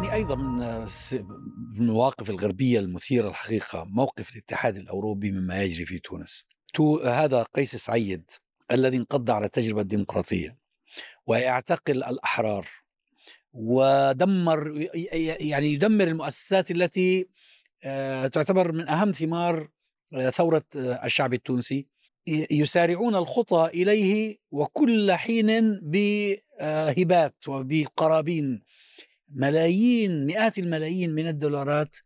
يعني أيضا من المواقف الغربية المثيرة الحقيقة موقف الاتحاد الأوروبي مما يجري في تونس. تو هذا قيس سعيد الذي انقض على التجربه الديمقراطيه ويعتقل الأحرار. ودمر يعني يدمر المؤسسات التي آه، تعتبر من أهم ثمار آه، ثورة آه، الشعب التونسي. يسارعون الخطى إليه وكل حين بهبات وبقرابين. ملايين مئات الملايين من الدولارات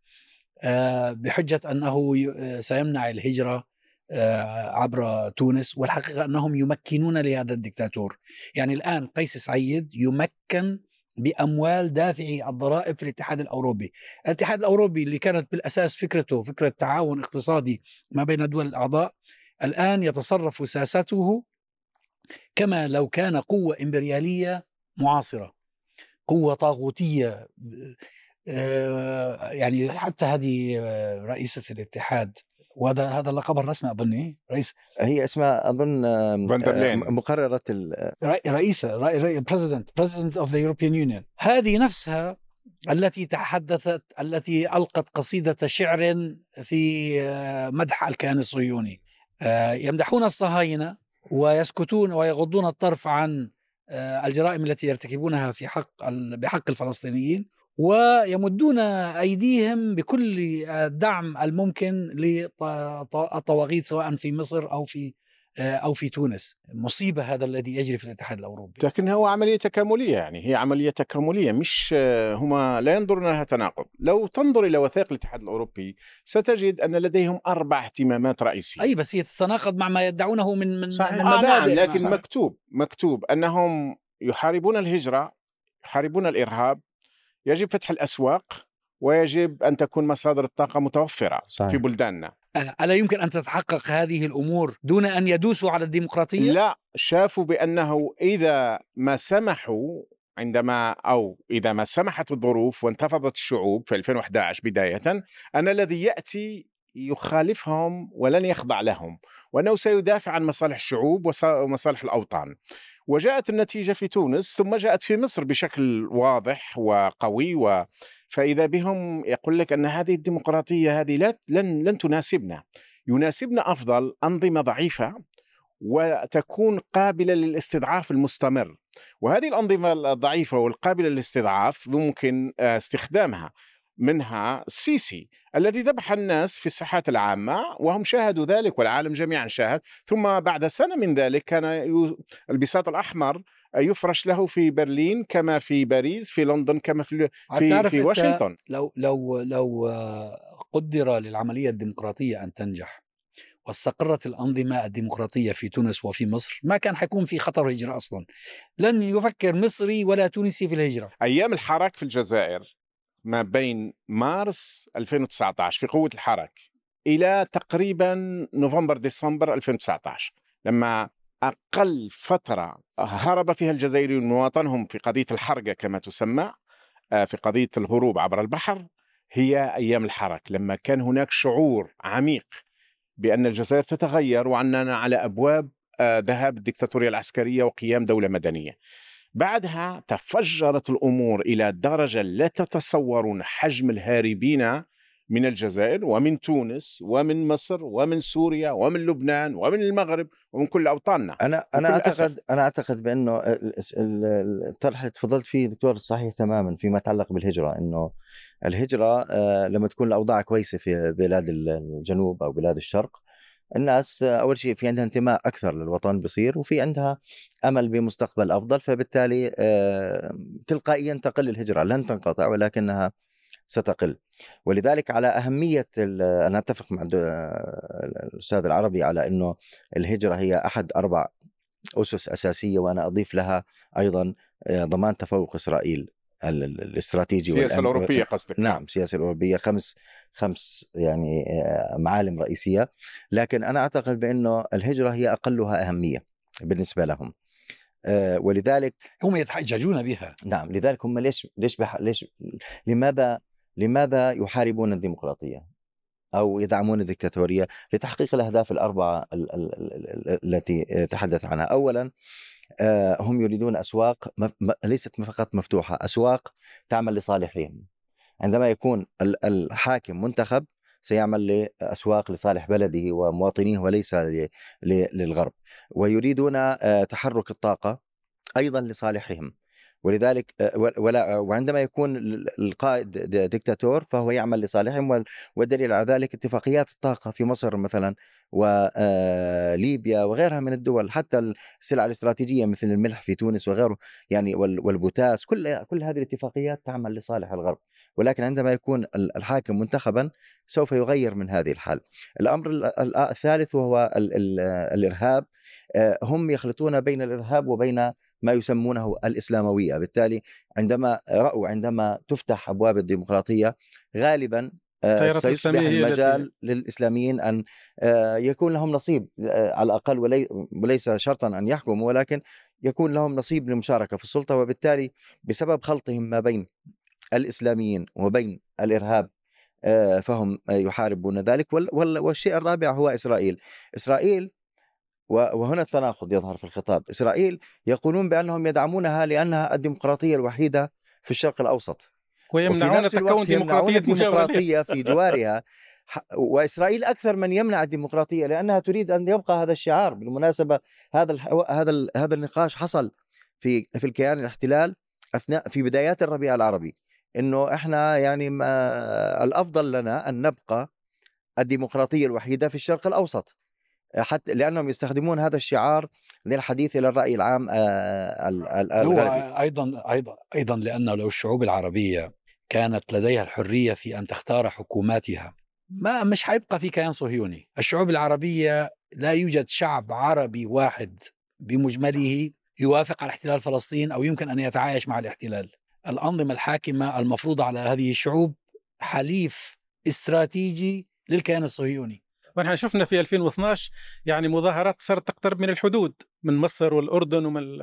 بحجة أنه سيمنع الهجرة عبر تونس والحقيقة أنهم يمكنون لهذا الدكتاتور. يعني الآن قيس سعيد يمكن بأموال دافعي الضرائب في الاتحاد الأوروبي، الاتحاد الأوروبي اللي كانت بالأساس فكرته فكرة تعاون اقتصادي ما بين الدول الأعضاء الآن يتصرف ساسته كما لو كان قوة إمبريالية معاصرة. قوة طاغوتية آه، يعني حتى هذه رئيسة الاتحاد وهذا هذا اللقب الرسمي أظن إيه؟ رئيس. هي اسمها أظن مقررة رئيسة president president of the European Union هذه نفسها التي تحدثت التي ألقت قصيدة شعر في آه، مدح الكيان الصهيوني. آه، يمدحون الصهاينة ويسكتون ويغضون الطرف عن آه، الجرائم التي يرتكبونها في حق بحق الفلسطينيين ويمدون أيديهم بكل الدعم الممكن للطواغيت سواء في مصر أو في أو في تونس. مصيبة هذا الذي يجري في الاتحاد الأوروبي. لكن هو عملية تكاملية يعني هي عملية تكاملية مش هما لا ينظرون لها تناقض. لو تنظر إلى وثائق الاتحاد الأوروبي ستجد أن لديهم أربع اهتمامات رئيسية. أي بس هي تتناقض مع ما يدعونه من من, صحيح. من مبادئ آه نعم لكن صحيح. مكتوب مكتوب أنهم يحاربون الهجرة يحاربون الإرهاب يجب فتح الأسواق ويجب أن تكون مصادر الطاقة متوفرة صحيح. في بلداننا ألا يمكن أن تتحقق هذه الأمور دون أن يدوسوا على الديمقراطية؟ لا شافوا بأنه إذا ما سمحوا عندما أو إذا ما سمحت الظروف وانتفضت الشعوب في 2011 بداية ان الذي يأتي يخالفهم ولن يخضع لهم وأنه سيدافع عن مصالح الشعوب ومصالح الأوطان. وجاءت النتيجة في تونس ثم جاءت في مصر بشكل واضح وقوي و فإذا بهم يقول لك أن هذه الديمقراطية هذه لا لن لن تناسبنا. يناسبنا أفضل أنظمة ضعيفة وتكون قابلة للاستضعاف المستمر. وهذه الأنظمة الضعيفة والقابلة للاستضعاف ممكن آه، استخدامها. منها السيسي الذي ذبح الناس في الساحات العامة وهم شاهدوا ذلك والعالم جميعا شاهد. ثم بعد سنة من ذلك كان البساط الأحمر يفرش له في برلين كما في باريس في لندن كما في في, في واشنطن. لو لو لو قدر للعملية الديمقراطية أن تنجح واستقرت الأنظمة الديمقراطية في تونس وفي مصر ما كان حيكون في خطر هجرة أصلا؟ لن يفكر مصري ولا تونسي في الهجرة. أيام الحراك في الجزائر. ما بين مارس 2019 في قوة الحرك إلى تقريبا نوفمبر ديسمبر 2019 لما أقل فترة هرب فيها الجزائريون من وطنهم في قضية الحرقة كما تسمى آه، في قضية الهروب عبر البحر هي أيام الحرك لما كان هناك شعور عميق بأن الجزائر تتغير وأننا على أبواب آه، ذهاب الدكتاتورية العسكرية وقيام دولة مدنية. بعدها تفجرت الأمور إلى درجة لا تتصورون حجم الهاربين من الجزائر ومن تونس ومن مصر ومن سوريا ومن لبنان ومن المغرب ومن كل أوطاننا أنا أنا اعتقد أسف. أنا أعتقد بأنه الطرح اللي تفضلت فيه دكتور صحيح تماما فيما يتعلق بالهجرة إنه الهجرة آه، لما تكون الأوضاع كويسة في بلاد الجنوب أو بلاد الشرق الناس أول شيء في عندها انتماء أكثر للوطن بصير وفي عندها أمل بمستقبل أفضل فبالتالي تلقائيا تقل الهجرة لن تنقطع ولكنها ستقل. ولذلك على أهمية أنا أتفق مع الأستاذ العربي على إنه الهجرة هي أحد أربع أسس أساسية وأنا أضيف لها أيضا ضمان تفوق إسرائيل. الاستراتيجي السياسة الأوروبية قصدك. نعم السياسة الأوروبية. خمس خمس يعني آه، معالم رئيسية. لكن أنا أعتقد بأنه الهجرة هي أقلها أهمية بالنسبة لهم. آه، ولذلك هم يتحججون بها. نعم لذلك هم ليش ليش بح ليش لماذا لماذا يحاربون الديمقراطية أو يدعمون الدكتاتوريه لتحقيق الأهداف الأربعة التي تحدث عنها. اولا آه، هم يريدون م- ليست فقط مفتوحة أسواق تعمل لصالحهم. عندما يكون ال- الحاكم منتخب سيعمل لأسواق لصالح بلده ومواطنيه وليس للغرب. ويريدون آه، تحرك الطاقة أيضا لصالحهم. ولذلك آه، ولا وعندما يكون ال- القائد د- ديكتاتور فهو يعمل لصالحهم وال- والدليل على ذلك اتفاقيات الطاقة في مصر مثلا وليبيا وغيرها من الدول حتى السلع الاستراتيجية مثل الملح في تونس وغيره يعني وال- والبوتاس كل كل هذه الاتفاقيات تعمل لصالح الغرب. ولكن عندما يكون ال- الحاكم منتخبا سوف يغير من هذه الحال. الأمر ال- ال- الثالث وهو ال- ال- الإرهاب آه، هم يخلطون بين الإرهاب وبين ما يسمونه الإسلاموية. بالتالي عندما رأوا عندما تفتح أبواب الديمقراطية غالبا آه، سيصبح المجال للإسلاميين أن آه، يكون لهم نصيب آه، على الأقل ولي- وليس شرطا أن يحكموا ولكن يكون لهم نصيب للمشاركة في السلطة. وبالتالي بسبب خلطهم ما بين الإسلاميين وبين الإرهاب فهم يحاربون ذلك. وال- وال- والشيء الرابع هو إسرائيل. إسرائيل وهنا التناقض يظهر في الخطاب. إسرائيل يقولون بأنهم يدعمونها لأنها الديمقراطية الوحيدة في الشرق الأوسط. ويمنعون تكون لها. الديمقراطية في جوارها. وإسرائيل أكثر من يمنع الديمقراطية لأنها تريد أن يبقى هذا الشعار. بالمناسبة هذا الح- هذا ال- هذا النقاش حصل في في الكيان الاحتلال أثناء في بدايات الربيع العربي. إنه إحنا يعني ما الأفضل لنا أن نبقى الديمقراطية الوحيدة في الشرق الأوسط. حتى لأنهم يستخدمون هذا الشعار للحديث إلى الرأي العام آه، ال- ال- هو الغربي أيضا أيضا أيضا لأنه لو الشعوب العربية كانت لديها الحرية في أن تختار حكوماتها ما مش حيبقى في كيان صهيوني، الشعوب العربية لا يوجد شعب عربي واحد بمجمله يوافق على احتلال فلسطين أو يمكن أن يتعايش مع الاحتلال. الأنظمة الحاكمة المفروضة على هذه الشعوب حليف استراتيجي للكيان الصهيوني. ونحن شفنا في 2012 يعني مظاهرات صارت تقترب من الحدود من مصر والأردن ومن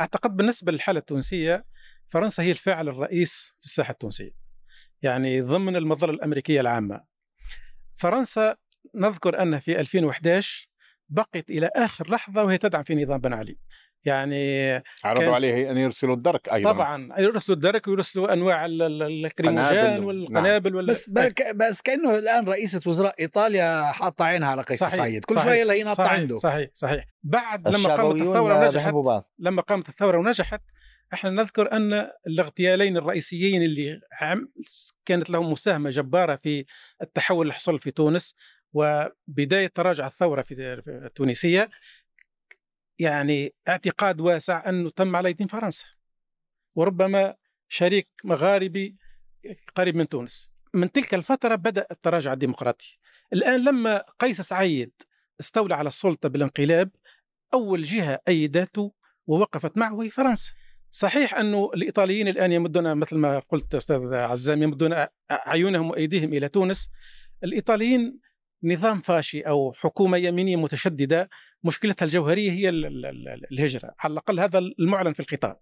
أعتقد بالنسبة للحالة التونسية فرنسا هي الفاعل الرئيس في الساحة التونسية. يعني ضمن المظلة الأمريكية العامة. فرنسا نذكر أن في 2011 بقيت إلى آخر لحظة وهي تدعم في نظام بن علي. يعني عرضوا كان- عليه أن يرسلوا الدرك أيضا. طبعا يرسلوا الدرك ويرسلوا أنواع ال- ال- الكريموجين قنابل. والقنابل وال... بس بك بس كأنه الآن رئيسة وزراء إيطاليا حاطة عينها على قيس صحيح، سعيد، كل شوية هي صحيح عنده. صحيح صحيح. بعد لما قامت الثورة ونجحت لما قامت الثورة ونجحت إحنا نذكر أن الاغتيالين الرئيسيين اللي عم كانت لهم مساهمة جبارة في التحول اللي حصل في تونس وبداية تراجع الثورة في في التونسيه يعني اعتقاد واسع انه تم على يدين فرنسا وربما شريك مغاربي قريب من تونس. من تلك الفترة بدأ التراجع الديمقراطي. الآن لما قيس سعيد استولى على السلطة بالانقلاب أول جهة أيدته ووقفت معه هي فرنسا. صحيح انه الإيطاليين الآن يمدون مثل ما قلت أستاذ عزام يمدون اعينهم وأيديهم إلى تونس. الإيطاليين نظام فاشي أو حكومة يمينية متشددة مشكلتها الجوهرية هي ال- ال- ال- الهجرة على الأقل هذا المعلن في الخطاب.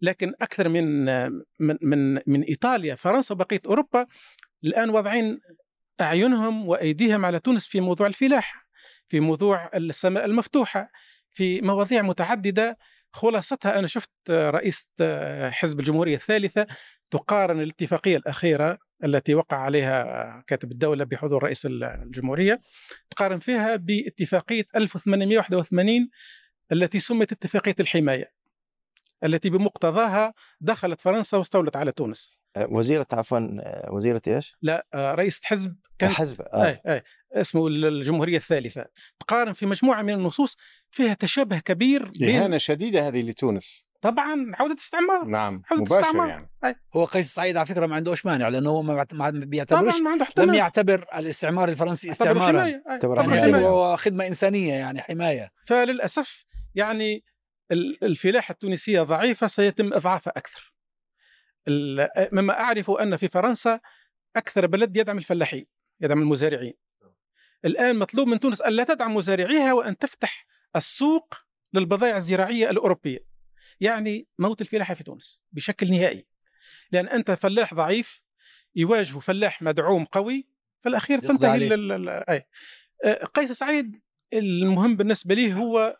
لكن أكثر من من من, من إيطاليا فرنسا وبقية أوروبا الآن واضعين أعينهم وأيديهم على تونس في موضوع الفلاحة في موضوع السماء المفتوحة في مواضيع متعددة. خلاصتها أنا شفت رئيس حزب الجمهورية الثالثة تقارن الاتفاقية الأخيرة التي وقع عليها كاتب الدولة بحضور رئيس الجمهورية تقارن فيها باتفاقية 1881 التي سمت اتفاقية الحماية التي بمقتضاها دخلت فرنسا واستولت على تونس آه، وزيرة عفوا آه، وزيرة إيش؟ لا آه، رئيس حزب كان حزب آه. أي أي اسمه الجمهورية الثالثة تقارن في مجموعة من النصوص فيها تشابه كبير بين إهانة شديدة هذه لتونس طبعا عودة استعمار. نعم حدود مباشر استعمار. يعني. هو قيس سعيد على فكرة ما عندوش مانع لأنه هو ما ما بيعتبرش طبعا ما عنده لم يعتبر الاستعمار الفرنسي يعتبر استعمارا. حماية. يعتبره خدمة إنسانية يعني حماية. فللأسف يعني ال- الفلاحة التونسية ضعيفة سيتم إضعافها أكثر. ال- مما أعرف أن في فرنسا أكثر بلد يدعم الفلاحين يدعم المزارعين. الآن مطلوب من تونس أن لا تدعم مزارعيها وأن تفتح السوق للبضائع الزراعية الأوروبية. يعني موت الفلاحة في تونس بشكل نهائي لأن أنت فلاح ضعيف يواجه فلاح مدعوم قوي في الأخير يقضي تنتهي أي. آه، قيس سعيد المهم بالنسبة لي هو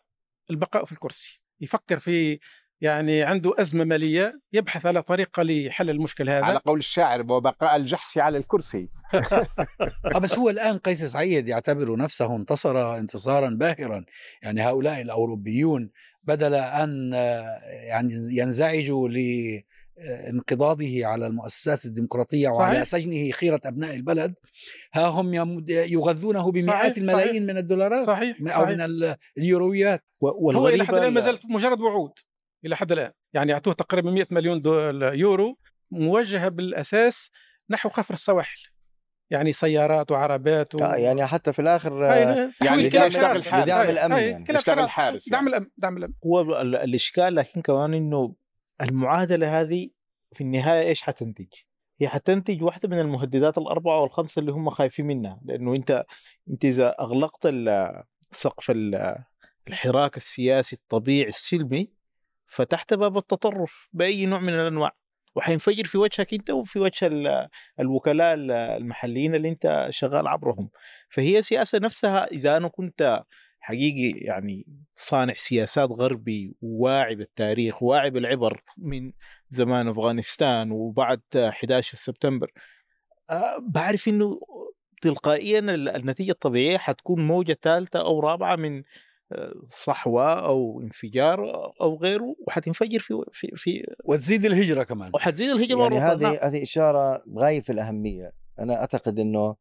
البقاء في الكرسي يفكر في يعني عنده أزمة مالية يبحث على طريقة لحل المشكل هذا. على قول الشاعر وبقاء الجحش على الكرسي. آه بس هو الآن قيس سعيد يعتبر نفسه انتصر انتصارا باهرا. يعني هؤلاء الأوروبيون بدل أن آه، يعني ينزعجوا لانقضاضه على المؤسسات الديمقراطية وعلى صحيح. سجنه خيرة أبناء البلد ها هم يغذونه بمئات صحيح، الملايين صحيح. من الدولارات صحيح من- أو صحيح. من ال- اليورويات. هو إلى حد الآن ما ال- زالت مجرد وعود. إلى حد الآن يعني يعطوه تقريبا 100 مليون دول يورو موجهة بالأساس نحو خفر السواحل يعني سيارات وعربات و... آه، يعني حتى في الآخر يعني يشتغل الأمن هاي يعني. يشتغل. حارس دعم يعني. الأمن دعم الأمن هو ال- الإشكال لكن كمان إنه المعادله هذه في النهاية إيش حتنتج؟ هي حتنتج واحدة من المهددات الأربعة والخمسة اللي هم خايفين منها لأنه أنت أنت إذا أغلقت ال- سقف ال- الحراك السياسي الطبيعي السلمي فتحت باب التطرف بأي نوع من الأنواع. وحينفجر في وجهك أنت وفي وجه ال- الوكلاء ال- المحليين اللي أنت شغال عبرهم. فهي سياسة نفسها إذا أنا كنت حقيقي يعني صانع سياسات غربي وواعي بالتاريخ وواعي بالعبر من زمان أفغانستان وبعد 11 سبتمبر آه، بعرف إنه تلقائيا ال- النتيجة الطبيعية حتكون موجة ثالثة أو رابعة من صحوة أو انفجار أو غيره وحتنفجر في في في وتزيد الهجرة كمان وحتزيد الهجرة يعني أخرى. نعم. هذه هذه إشارة غاية في الأهمية أنا أعتقد إنه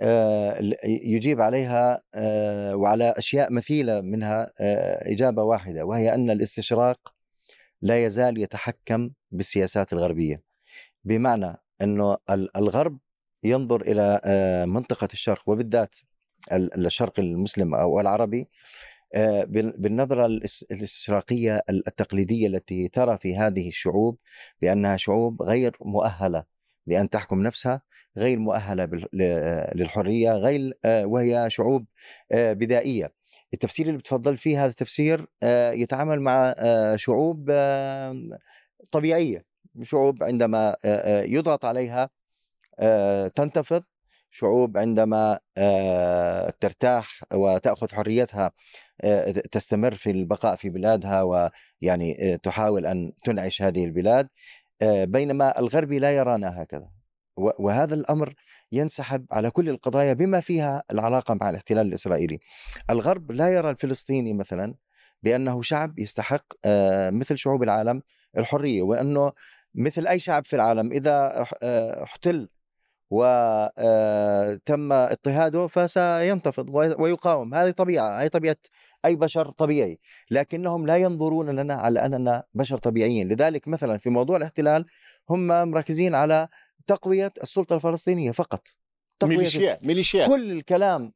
آه، ال- يجيب عليها آه، وعلى أشياء مثيلة منها آه، إجابة واحدة وهي أن الاستشراق لا يزال يتحكم بالسياسات الغربية بمعنى إنه ال- الغرب ينظر إلى منطقة الشرق وبالذات ال- الشرق المسلم أو العربي آه، بال- بالنظرة الإس- الاستشراقيه التقليدية التي ترى في هذه الشعوب بأنها شعوب غير مؤهلة لأن تحكم نفسها غير مؤهلة بال- ل- للحرية غير آه، وهي شعوب آه، بدائية. التفسير اللي بتفضل فيه هذا التفسير يتعامل مع شعوب طبيعية شعوب عندما يضغط عليها تنتفض شعوب عندما آه، ترتاح وتأخذ حريتها آه، تستمر في البقاء في بلادها ويعني آه، تحاول أن تنعش هذه البلاد بينما الغربي لا يرانا هكذا وهذا الأمر ينسحب على كل القضايا بما فيها العلاقة مع الاحتلال الإسرائيلي. الغرب لا يرى الفلسطيني مثلا بأنه شعب يستحق مثل شعوب العالم الحرية وأنه مثل أي شعب في العالم إذا اح- احتل وتم اضطهاده فسينتفض وي- ويقاوم. هذه طبيعة هي طبيعة أي بشر طبيعي. لكنهم لا ينظرون لنا على أننا بشر طبيعيين. لذلك مثلا في موضوع الاحتلال هم مركزين على تقوية السلطة الفلسطينية فقط. تقوية ميليشيات ميليشيات كل الكلام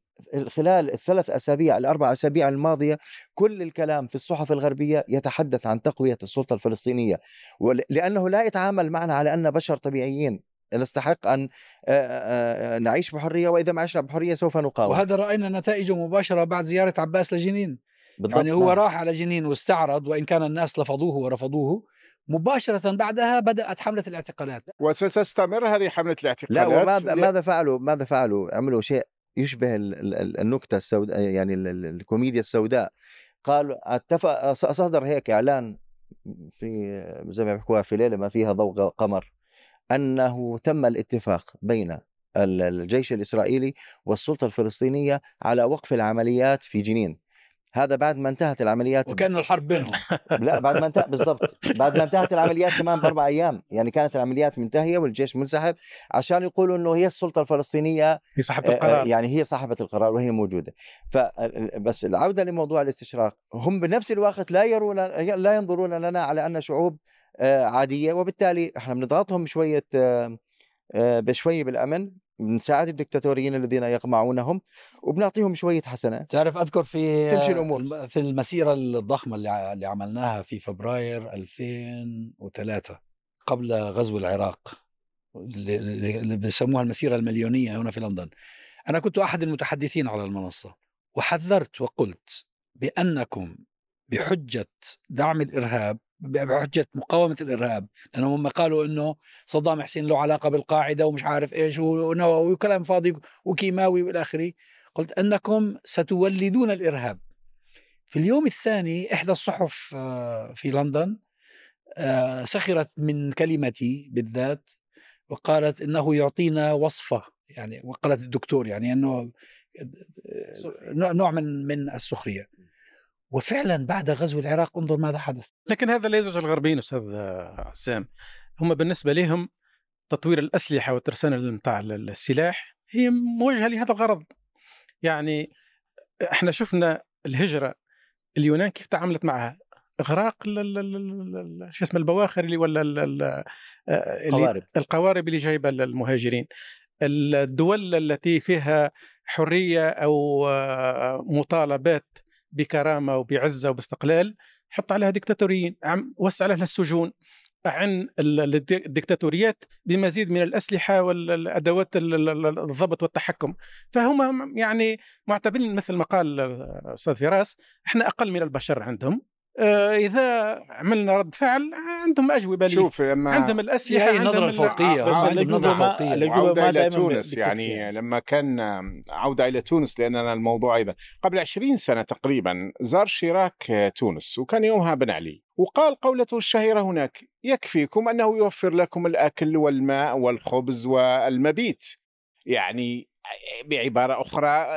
خلال الثلاث أسابيع الأربع أسابيع الماضية كل الكلام في الصحف الغربية يتحدث عن تقوية السلطة الفلسطينية. ول- لأنه لا يتعامل معنا على أن بشر طبيعيين. نستحق أن نعيش بحرية وإذا ما عشنا بحرية سوف نقاوم. وهذا رأينا نتائجه مباشرة بعد زيارة عباس لجنين. بالضبط يعني هو نعم. راح على جنين واستعرض وإن كان الناس لفظوه ورفضوه. مباشرة بعدها بدأت حملة الاعتقالات. وستستمر هذه حملة لا الاعتقالات؟ وماذا ماذا فعلوا ماذا فعلوا؟ عملوا شيء يشبه ال- ال- ال- النكتة السوداء يعني ال- ال- الكوميديا السوداء. قالوا أتفق صدر هيك إعلان في زي ما بيحكوها في ليلة ما فيها ضوء قمر. أنه تم الاتفاق بين ال- الجيش الإسرائيلي والسلطة الفلسطينية على وقف العمليات في جنين. هذا بعد ما انتهت العمليات وكأنه الحرب بينهم. لا بعد ما انتهت بالضبط. بعد ما انتهت العمليات كمان بأربع أيام. يعني كانت العمليات منتهية والجيش منسحب عشان يقولوا إنه هي السلطة الفلسطينية في صاحبة آه، آه، القرار. يعني هي صاحبة القرار وهي موجودة. ف بس العودة لموضوع الاستشراق هم بنفس الوقت لا يرون لا ينظرون لنا على أن شعوب عادية وبالتالي إحنا بنضغطهم شوية آه، آه، بشوي بالامن بنساعد الدكتاتوريين الذين يقمعونهم وبنعطيهم شوية حسنات تعرف أذكر في تمشي الأمور. في المسيرة الضخمة اللي عملناها في فبراير 2003 قبل غزو العراق اللي- بيسموها المسيرة المليونية هنا في لندن أنا كنت أحد المتحدثين على المنصة وحذرت وقلت بأنكم بحجة دعم الإرهاب بحجة مقاومة الإرهاب لأنهم هم قالوا أنه صدام حسين له علاقة بالقاعدة ومش عارف إيش ونووي وكلام فاضي وكيماوي وإلى آخره. قلت أنكم ستولدون الإرهاب. في اليوم الثاني إحدى الصحف آه، في لندن آه، سخرت من كلمتي بالذات وقالت إنه يعطينا وصفة يعني وقالت الدكتور يعني أنه نوع- نوع من من السخرية. وفعلا بعد غزو العراق انظر ماذا حدث. لكن هذا لا يزعج الغربيين أستاذ عسام. هم بالنسبة لهم تطوير الأسلحة والترسانه متاع السلاح هي موجهة لهذا الغرض. يعني إحنا شفنا الهجرة اليونان كيف تعاملت معها إغراق ال- ال- ال- ال- ال- شو اسمه البواخر اللي ولا ال- ال- آه، اللي قوارب القوارب اللي جايبة المهاجرين. الدول التي فيها حرية أو آه، مطالبات بكرامة وبعزة وباستقلال حط عليها ديكتاتوريين عم وسع لها السجون عن ال- ال- الديكتاتوريات بمزيد من الأسلحة والأدوات ال- ال- ال- الضبط والتحكم. فهم يعني معتبرين مثل ما قال الأستاذ فراس إحنا أقل من البشر عندهم. إذا عملنا رد فعل عندهم أجوبة ليه شوف لما عندهم الأسلحة في هاي عندهم النظرة ال- الفوقية بس هم عندهم عودة ما إلى دائماً تونس. يعني لما كان عودة إلى تونس لأن أنا الموضوع أيضا. قبل 20 سنة تقريبا زار شيراك تونس وكان يومها بن علي وقال قولته الشهيرة هناك يكفيكم أنه يوفر لكم الأكل والماء والخبز والمبيت. يعني بعبارة أخرى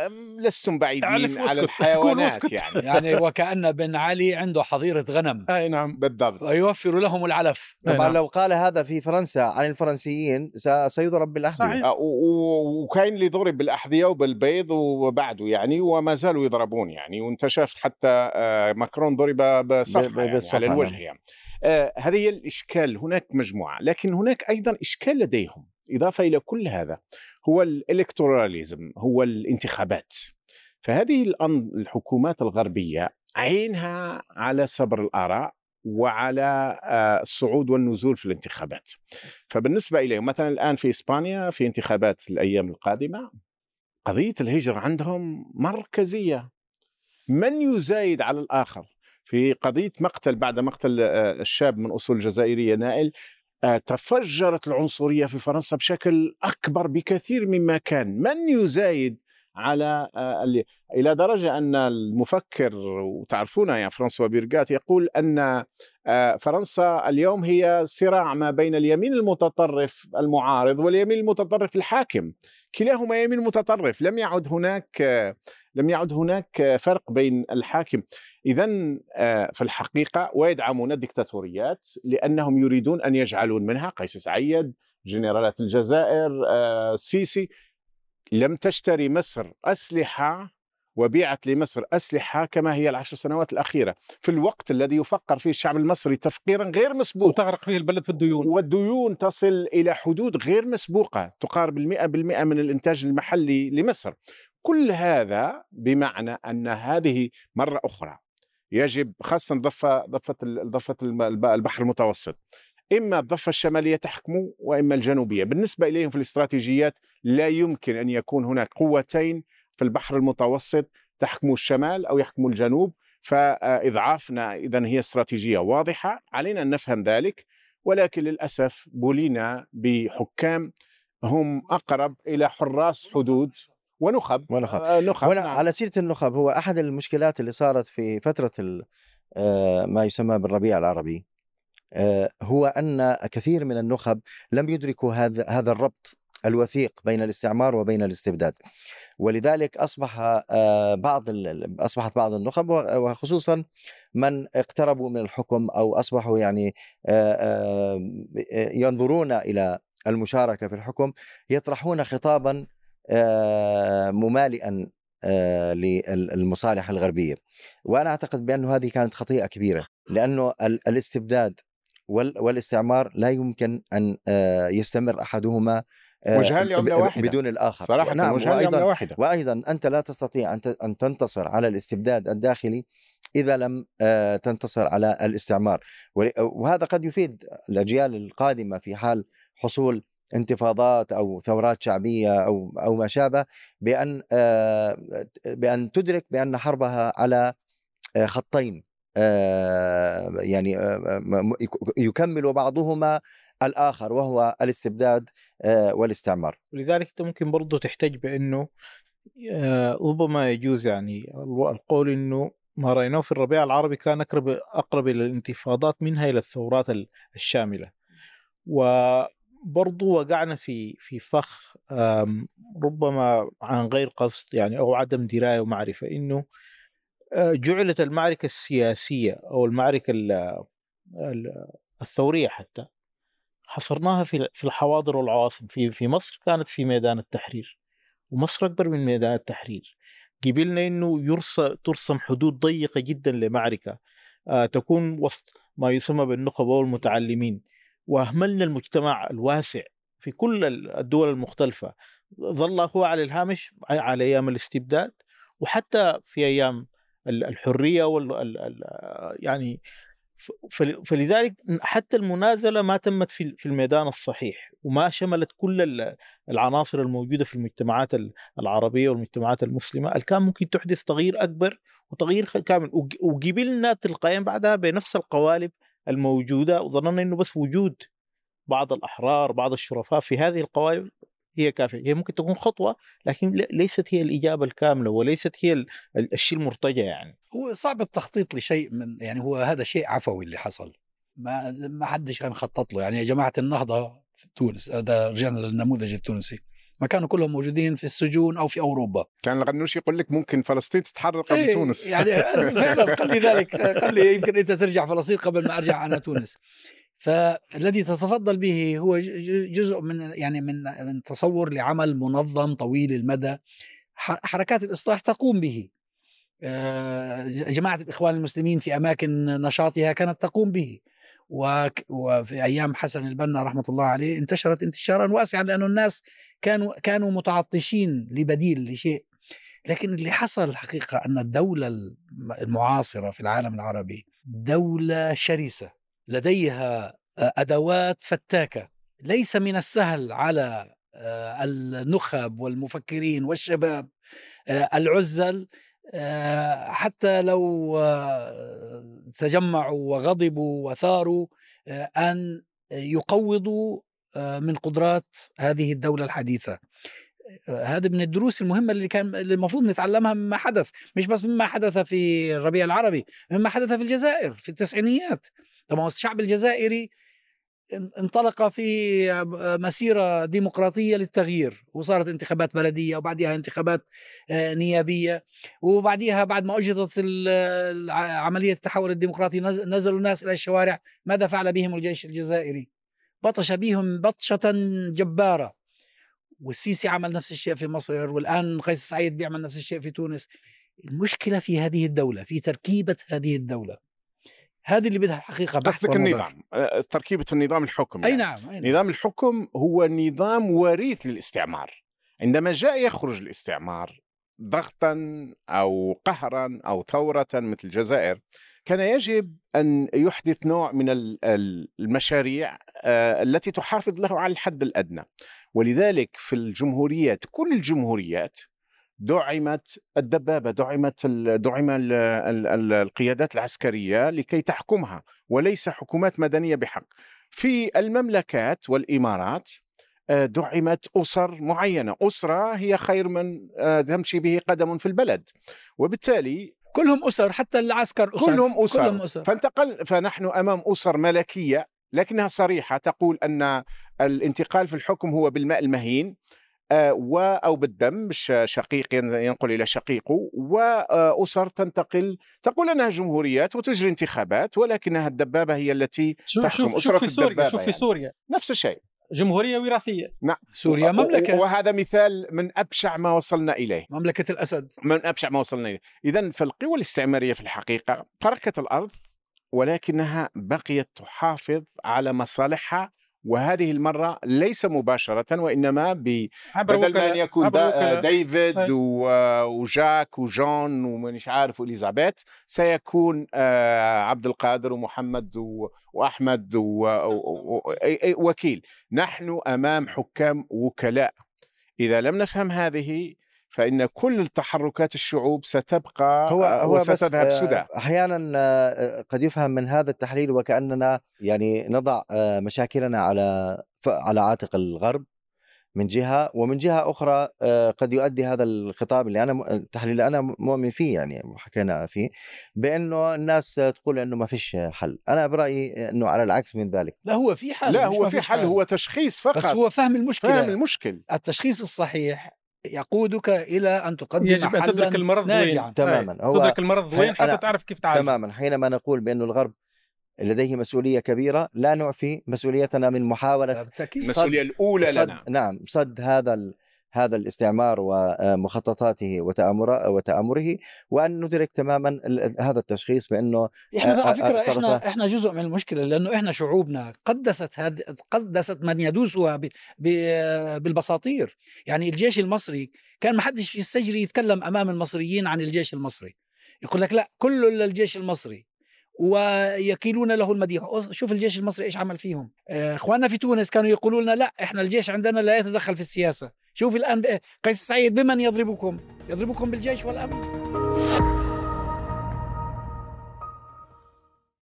لستم بعيدين على الحيوانات. يعني. يعني وكأن بن علي عنده حظيرة غنم. أي نعم. بالضبط. ويوفر لهم العلف. أي طبعا نعم. لو قال هذا في فرنسا عن الفرنسيين س- سيضرب بالأحذية. صحيح. و- و- وكاين اللي ضرب بالأحذية وبالبيض وبعده يعني وما زالوا يضربون يعني وانت شفت حتى آه، ماكرون ضرب ب- بصفحه ب- يعني على الوجه نعم. يعني. آه، هذه هي الإشكال هناك مجموعة لكن هناك أيضا إشكال لديهم. إضافة إلى كل هذا هو الإلكتوراليزم هو الانتخابات. فهذه الحكومات الغربية عينها على صبر الآراء وعلى آه، الصعود والنزول في الانتخابات. فبالنسبة إليهم مثلا الآن في إسبانيا في انتخابات الأيام القادمة قضية الهجرة عندهم مركزية. من يزايد على الآخر؟ في قضية مقتل بعد مقتل آه، الشاب من أصول جزائرية نائل تفجرت العنصرية في فرنسا بشكل أكبر بكثير مما كان. من يزايد؟ على آه، إلى درجة أن المفكر وتعرفونه يا فرانسوا بيرغات يقول أن آه، فرنسا اليوم هي صراع ما بين اليمين المتطرف المعارض واليمين المتطرف الحاكم. كلاهما يمين متطرف. لم يعد هناك آه، لم يعد هناك فرق بين الحاكم. اذا في الحقيقة ويدعمون الدكتاتوريات لأنهم يريدون أن يجعلون منها قيس سعيد جنرالات الجزائر السيسي لم تشتري مصر أسلحة وبيعت لمصر أسلحة كما هي العشر سنوات الأخيرة. في الوقت الذي يفكر فيه الشعب المصري تفكيرا غير مسبوق. وتغرق فيه البلد في الديون. والديون تصل إلى حدود غير مسبوقة تقارب المئة بالمئة من الإنتاج المحلي لمصر. كل هذا بمعنى أن هذه مرة أخرى يجب خاصة ضفة ضفة ضفة البحر المتوسط إما الضفة الشمالية تحكم وإما الجنوبية. بالنسبة إليهم في الاستراتيجيات لا يمكن أن يكون هناك قوتين في البحر المتوسط تحكم الشمال أو يحكم الجنوب. فإضعافنا إذا هي استراتيجية واضحة علينا أن نفهم ذلك. ولكن للأسف بولينا بحكام هم أقرب إلى حراس حدود ونخب. ونخب. آه، نخب وأنا نعم. على سيرة النخب هو أحد المشكلات اللي صارت في فترة ال- آه، ما يسمى بالربيع العربي. هو أن كثير من النخب لم يدركوا هذا هذا الربط الوثيق بين الاستعمار وبين الاستبداد. ولذلك أصبح آه، بعض أصبحت بعض النخب وخصوصا من اقتربوا من الحكم أو أصبحوا يعني آه، آه، ينظرون إلى المشاركة في الحكم يطرحون خطابا آه، ممالئا آه، للمصالح الغربية. وأنا أعتقد بانه هذه كانت خطيئة كبيرة لأنه ال- الاستبداد والاستعمار لا يمكن أن آه، يستمر أحدهما آه، وجهان لعملة ب- واحدة. بدون الآخر. صراحة نعم وجهان وأيضا واحدة. وأيضا أنت لا تستطيع أن تنتصر على الاستبداد الداخلي إذا لم آه، تنتصر على الاستعمار. وهذا قد يفيد الأجيال القادمة في حال حصول انتفاضات أو ثورات شعبية أو أو ما شابه بأن بأن تدرك بأن حربها على خطين. يعني آه، م- م- يكمل بعضهما الآخر وهو الاستبداد آه، والاستعمار. ولذلك أنت ممكن برضه تحتج بأنه آه، ربما يجوز يعني القول إنه ما رأيناه في الربيع العربي كان أقرب أقرب إلى الانتفاضات منها إلى الثورات ال- الشاملة. وبرضو وقعنا في في فخ ربما عن غير قصد يعني أو عدم دراية ومعرفة إنه آه، جعلت المعركة السياسية أو المعركة ال- ال- الثورية حتى حصرناها في الحواضر والعواصم. في في مصر كانت في ميدان التحرير ومصر أكبر من ميدان التحرير. قبلنا إنه يرسم ترسم حدود ضيقة جدا لمعركة آه تكون وسط ما يسمى بالنخبة والمتعلمين. وأهملنا المجتمع الواسع في كل الدول المختلفة. ظل هو على الهامش على أيام الاستبداد وحتى في أيام ال- الحرية وال ال- ال- يعني فلذلك حتى المنازلة ما تمت في الميدان الصحيح وما شملت كل ال- العناصر الموجودة في المجتمعات ال- العربية والمجتمعات المسلمة. كان ممكن تحدث تغيير أكبر وتغيير كامل وقبلنا تلقائيا بعدها بنفس القوالب الموجودة وظننا إنه بس وجود بعض الأحرار بعض الشرفاء في هذه القوالب. هي كافية. هي ممكن تكون خطوة لكن ليست هي الإجابة الكاملة وليست هي ال- ال- الشيء المرتجى يعني. هو صعب التخطيط لشيء من يعني هو هذا شيء عفوي اللي حصل. ما ما حدش كان خطط له. يعني يا جماعة النهضة في تونس هذا رجعنا للنموذج التونسي. ما كانوا كلهم موجودين في السجون أو في أوروبا. كان الغنوش يقول لك؟ ممكن فلسطين تتحرر قبل إيه، تونس يعني فعلا قال لي ذلك. قال لي يمكن أنت ترجع فلسطين قبل ما أرجع أنا تونس. فالذي تتفضل به هو جزء من يعني من من تصور لعمل منظم طويل المدى. حركات الإصلاح تقوم به. آه، جماعة الإخوان المسلمين في أماكن نشاطها كانت تقوم به. وفي أيام حسن البنا رحمة الله عليه انتشرت انتشارا واسعا لأن الناس كانوا كانوا متعطشين لبديل لشيء. لكن اللي حصل الحقيقة أن الدولة الم- المعاصرة في العالم العربي دولة شرسة. لديها آه، أدوات فتاكة. ليس من السهل على آه، النخب والمفكرين والشباب آه، العزل حتى لو تجمعوا وغضبوا وثاروا أن يقوضوا من قدرات هذه الدولة الحديثة. هذا من الدروس المهمة اللي كان المفروض نتعلمها مما حدث مش بس مما حدث في الربيع العربي مما حدث في الجزائر في التسعينيات. طبعا الشعب الجزائري إن- انطلق في مسيرة ديمقراطية للتغيير وصارت انتخابات بلدية وبعدها انتخابات آه، نيابية وبعدها بعد ما الع- عملية التحول الديمقراطي نز- نزلوا الناس إلى الشوارع ماذا فعل بهم الجيش الجزائري؟ بطش بهم بطشة جبارة. والسيسي عمل نفس الشيء في مصر والآن قيس سعيد بيعمل نفس الشيء في تونس. المشكلة في هذه الدولة في تركيبة هذه الدولة. هذه اللي بدها الحقيقة بحث قصدك. النظام آه، تركيبة النظام الحكم أي يعني. نعم أي نعم. نظام الحكم هو نظام وريث للاستعمار عندما جاء يخرج الاستعمار ضغطا أو قهرا أو ثورة مثل الجزائر كان يجب أن يحدث نوع من ال- ال- المشاريع آه، التي تحافظ له على الحد الأدنى ولذلك في الجمهوريات كل الجمهوريات دعمت الدبابة دعمت دعم ال- ال- ال- القيادات العسكرية لكي تحكمها وليس حكومات مدنية بحق. في المملكات والإمارات آه، دعمت أسر معينة، أسرة هي خير من آه، تمشي به قدم في البلد، وبالتالي كلهم أسر حتى العسكر أسر. كلهم أسر. كلهم أسر. فانتقل فنحن أمام أسر ملكية لكنها صريحة تقول أن الانتقال في الحكم هو بالماء المهين. و أو بالدم مش شقيق ين- ينقل إلى شقيقه واسر تنتقل تقول أنها جمهوريات وتجري انتخابات ولكنها الدبابة هي التي شوف تحكم شوف, أسرة شوف في سوريا؟ الدبابة شوف في يعني. سوريا؟ نفس الشيء. جمهورية وراثية. سوريا مملكة وهذا مثال من أبشع ما وصلنا إليه. مملكة الأسد. من أبشع ما وصلنا إليه. اذا فالقوى الاستعمارية في الحقيقة تركت الأرض ولكنها بقيت تحافظ على مصالحها وهذه المرة ليس مباشرة وإنما ب... بدل ما أن يكون دا... وكلاء. ديفيد أي. و... وجاك وجون ومانيش عارف وإليزابيث سيكون آه، عبد القادر ومحمد و... وأحمد و... و... و... أي... أي وكيل نحن أمام حكام وكلاء إذا لم نفهم هذه فإن كل تحركات الشعوب ستبقى هو آه، هو وستذهب آه، سدى. أحيانا آه، قد يفهم من هذا التحليل وكأننا يعني نضع مشاكلنا على على عاتق الغرب من جهة ومن جهة أخرى قد يؤدي هذا الخطاب اللي أنا التحليل اللي أنا مؤمن فيه يعني وحكينا فيه بأنه الناس تقول إنه ما فيش حل. أنا برأيي إنه على العكس من ذلك. لا هو في حل لا هو في فيش حل هو تشخيص فقط. بس هو فهم المشكلة. فهم المشكل. التشخيص الصحيح يقودك إلى أن تقدم يجب أن تدرك المرض ناجعا. وين تماما هو تدرك المرض وين؟ حتى تعرف كيف تعالج. تماما. حينما نقول بأن الغرب لديه مسؤولية كبيرة لا نعفي مسؤوليتنا من محاولة بالتأكيد. المسؤوليه الأولى صد لنا. نعم صد هذا ال... هذا الاستعمار ومخططاته وتآمر وتآمره وأن ندرك تماما هذا التشخيص بأنه إحنا على فكرة آه، إحنا إحنا جزء من المشكلة لأنه إحنا شعوبنا قدست هذه قدست من يدوسها. بالبساطير. يعني الجيش المصري كان ما حدش في السجري يتكلم أمام المصريين عن الجيش المصري. يقول لك لا كله للجيش المصري ويكيلون له المديح. شوف الجيش المصري إيش عمل فيهم. إخواننا في تونس كانوا يقولوا لنا لا إحنا الجيش عندنا لا يتدخل في السياسة. شوف الآن ب- قيس سعيد بمن يضربكم؟ يضربكم بالجيش والأمن.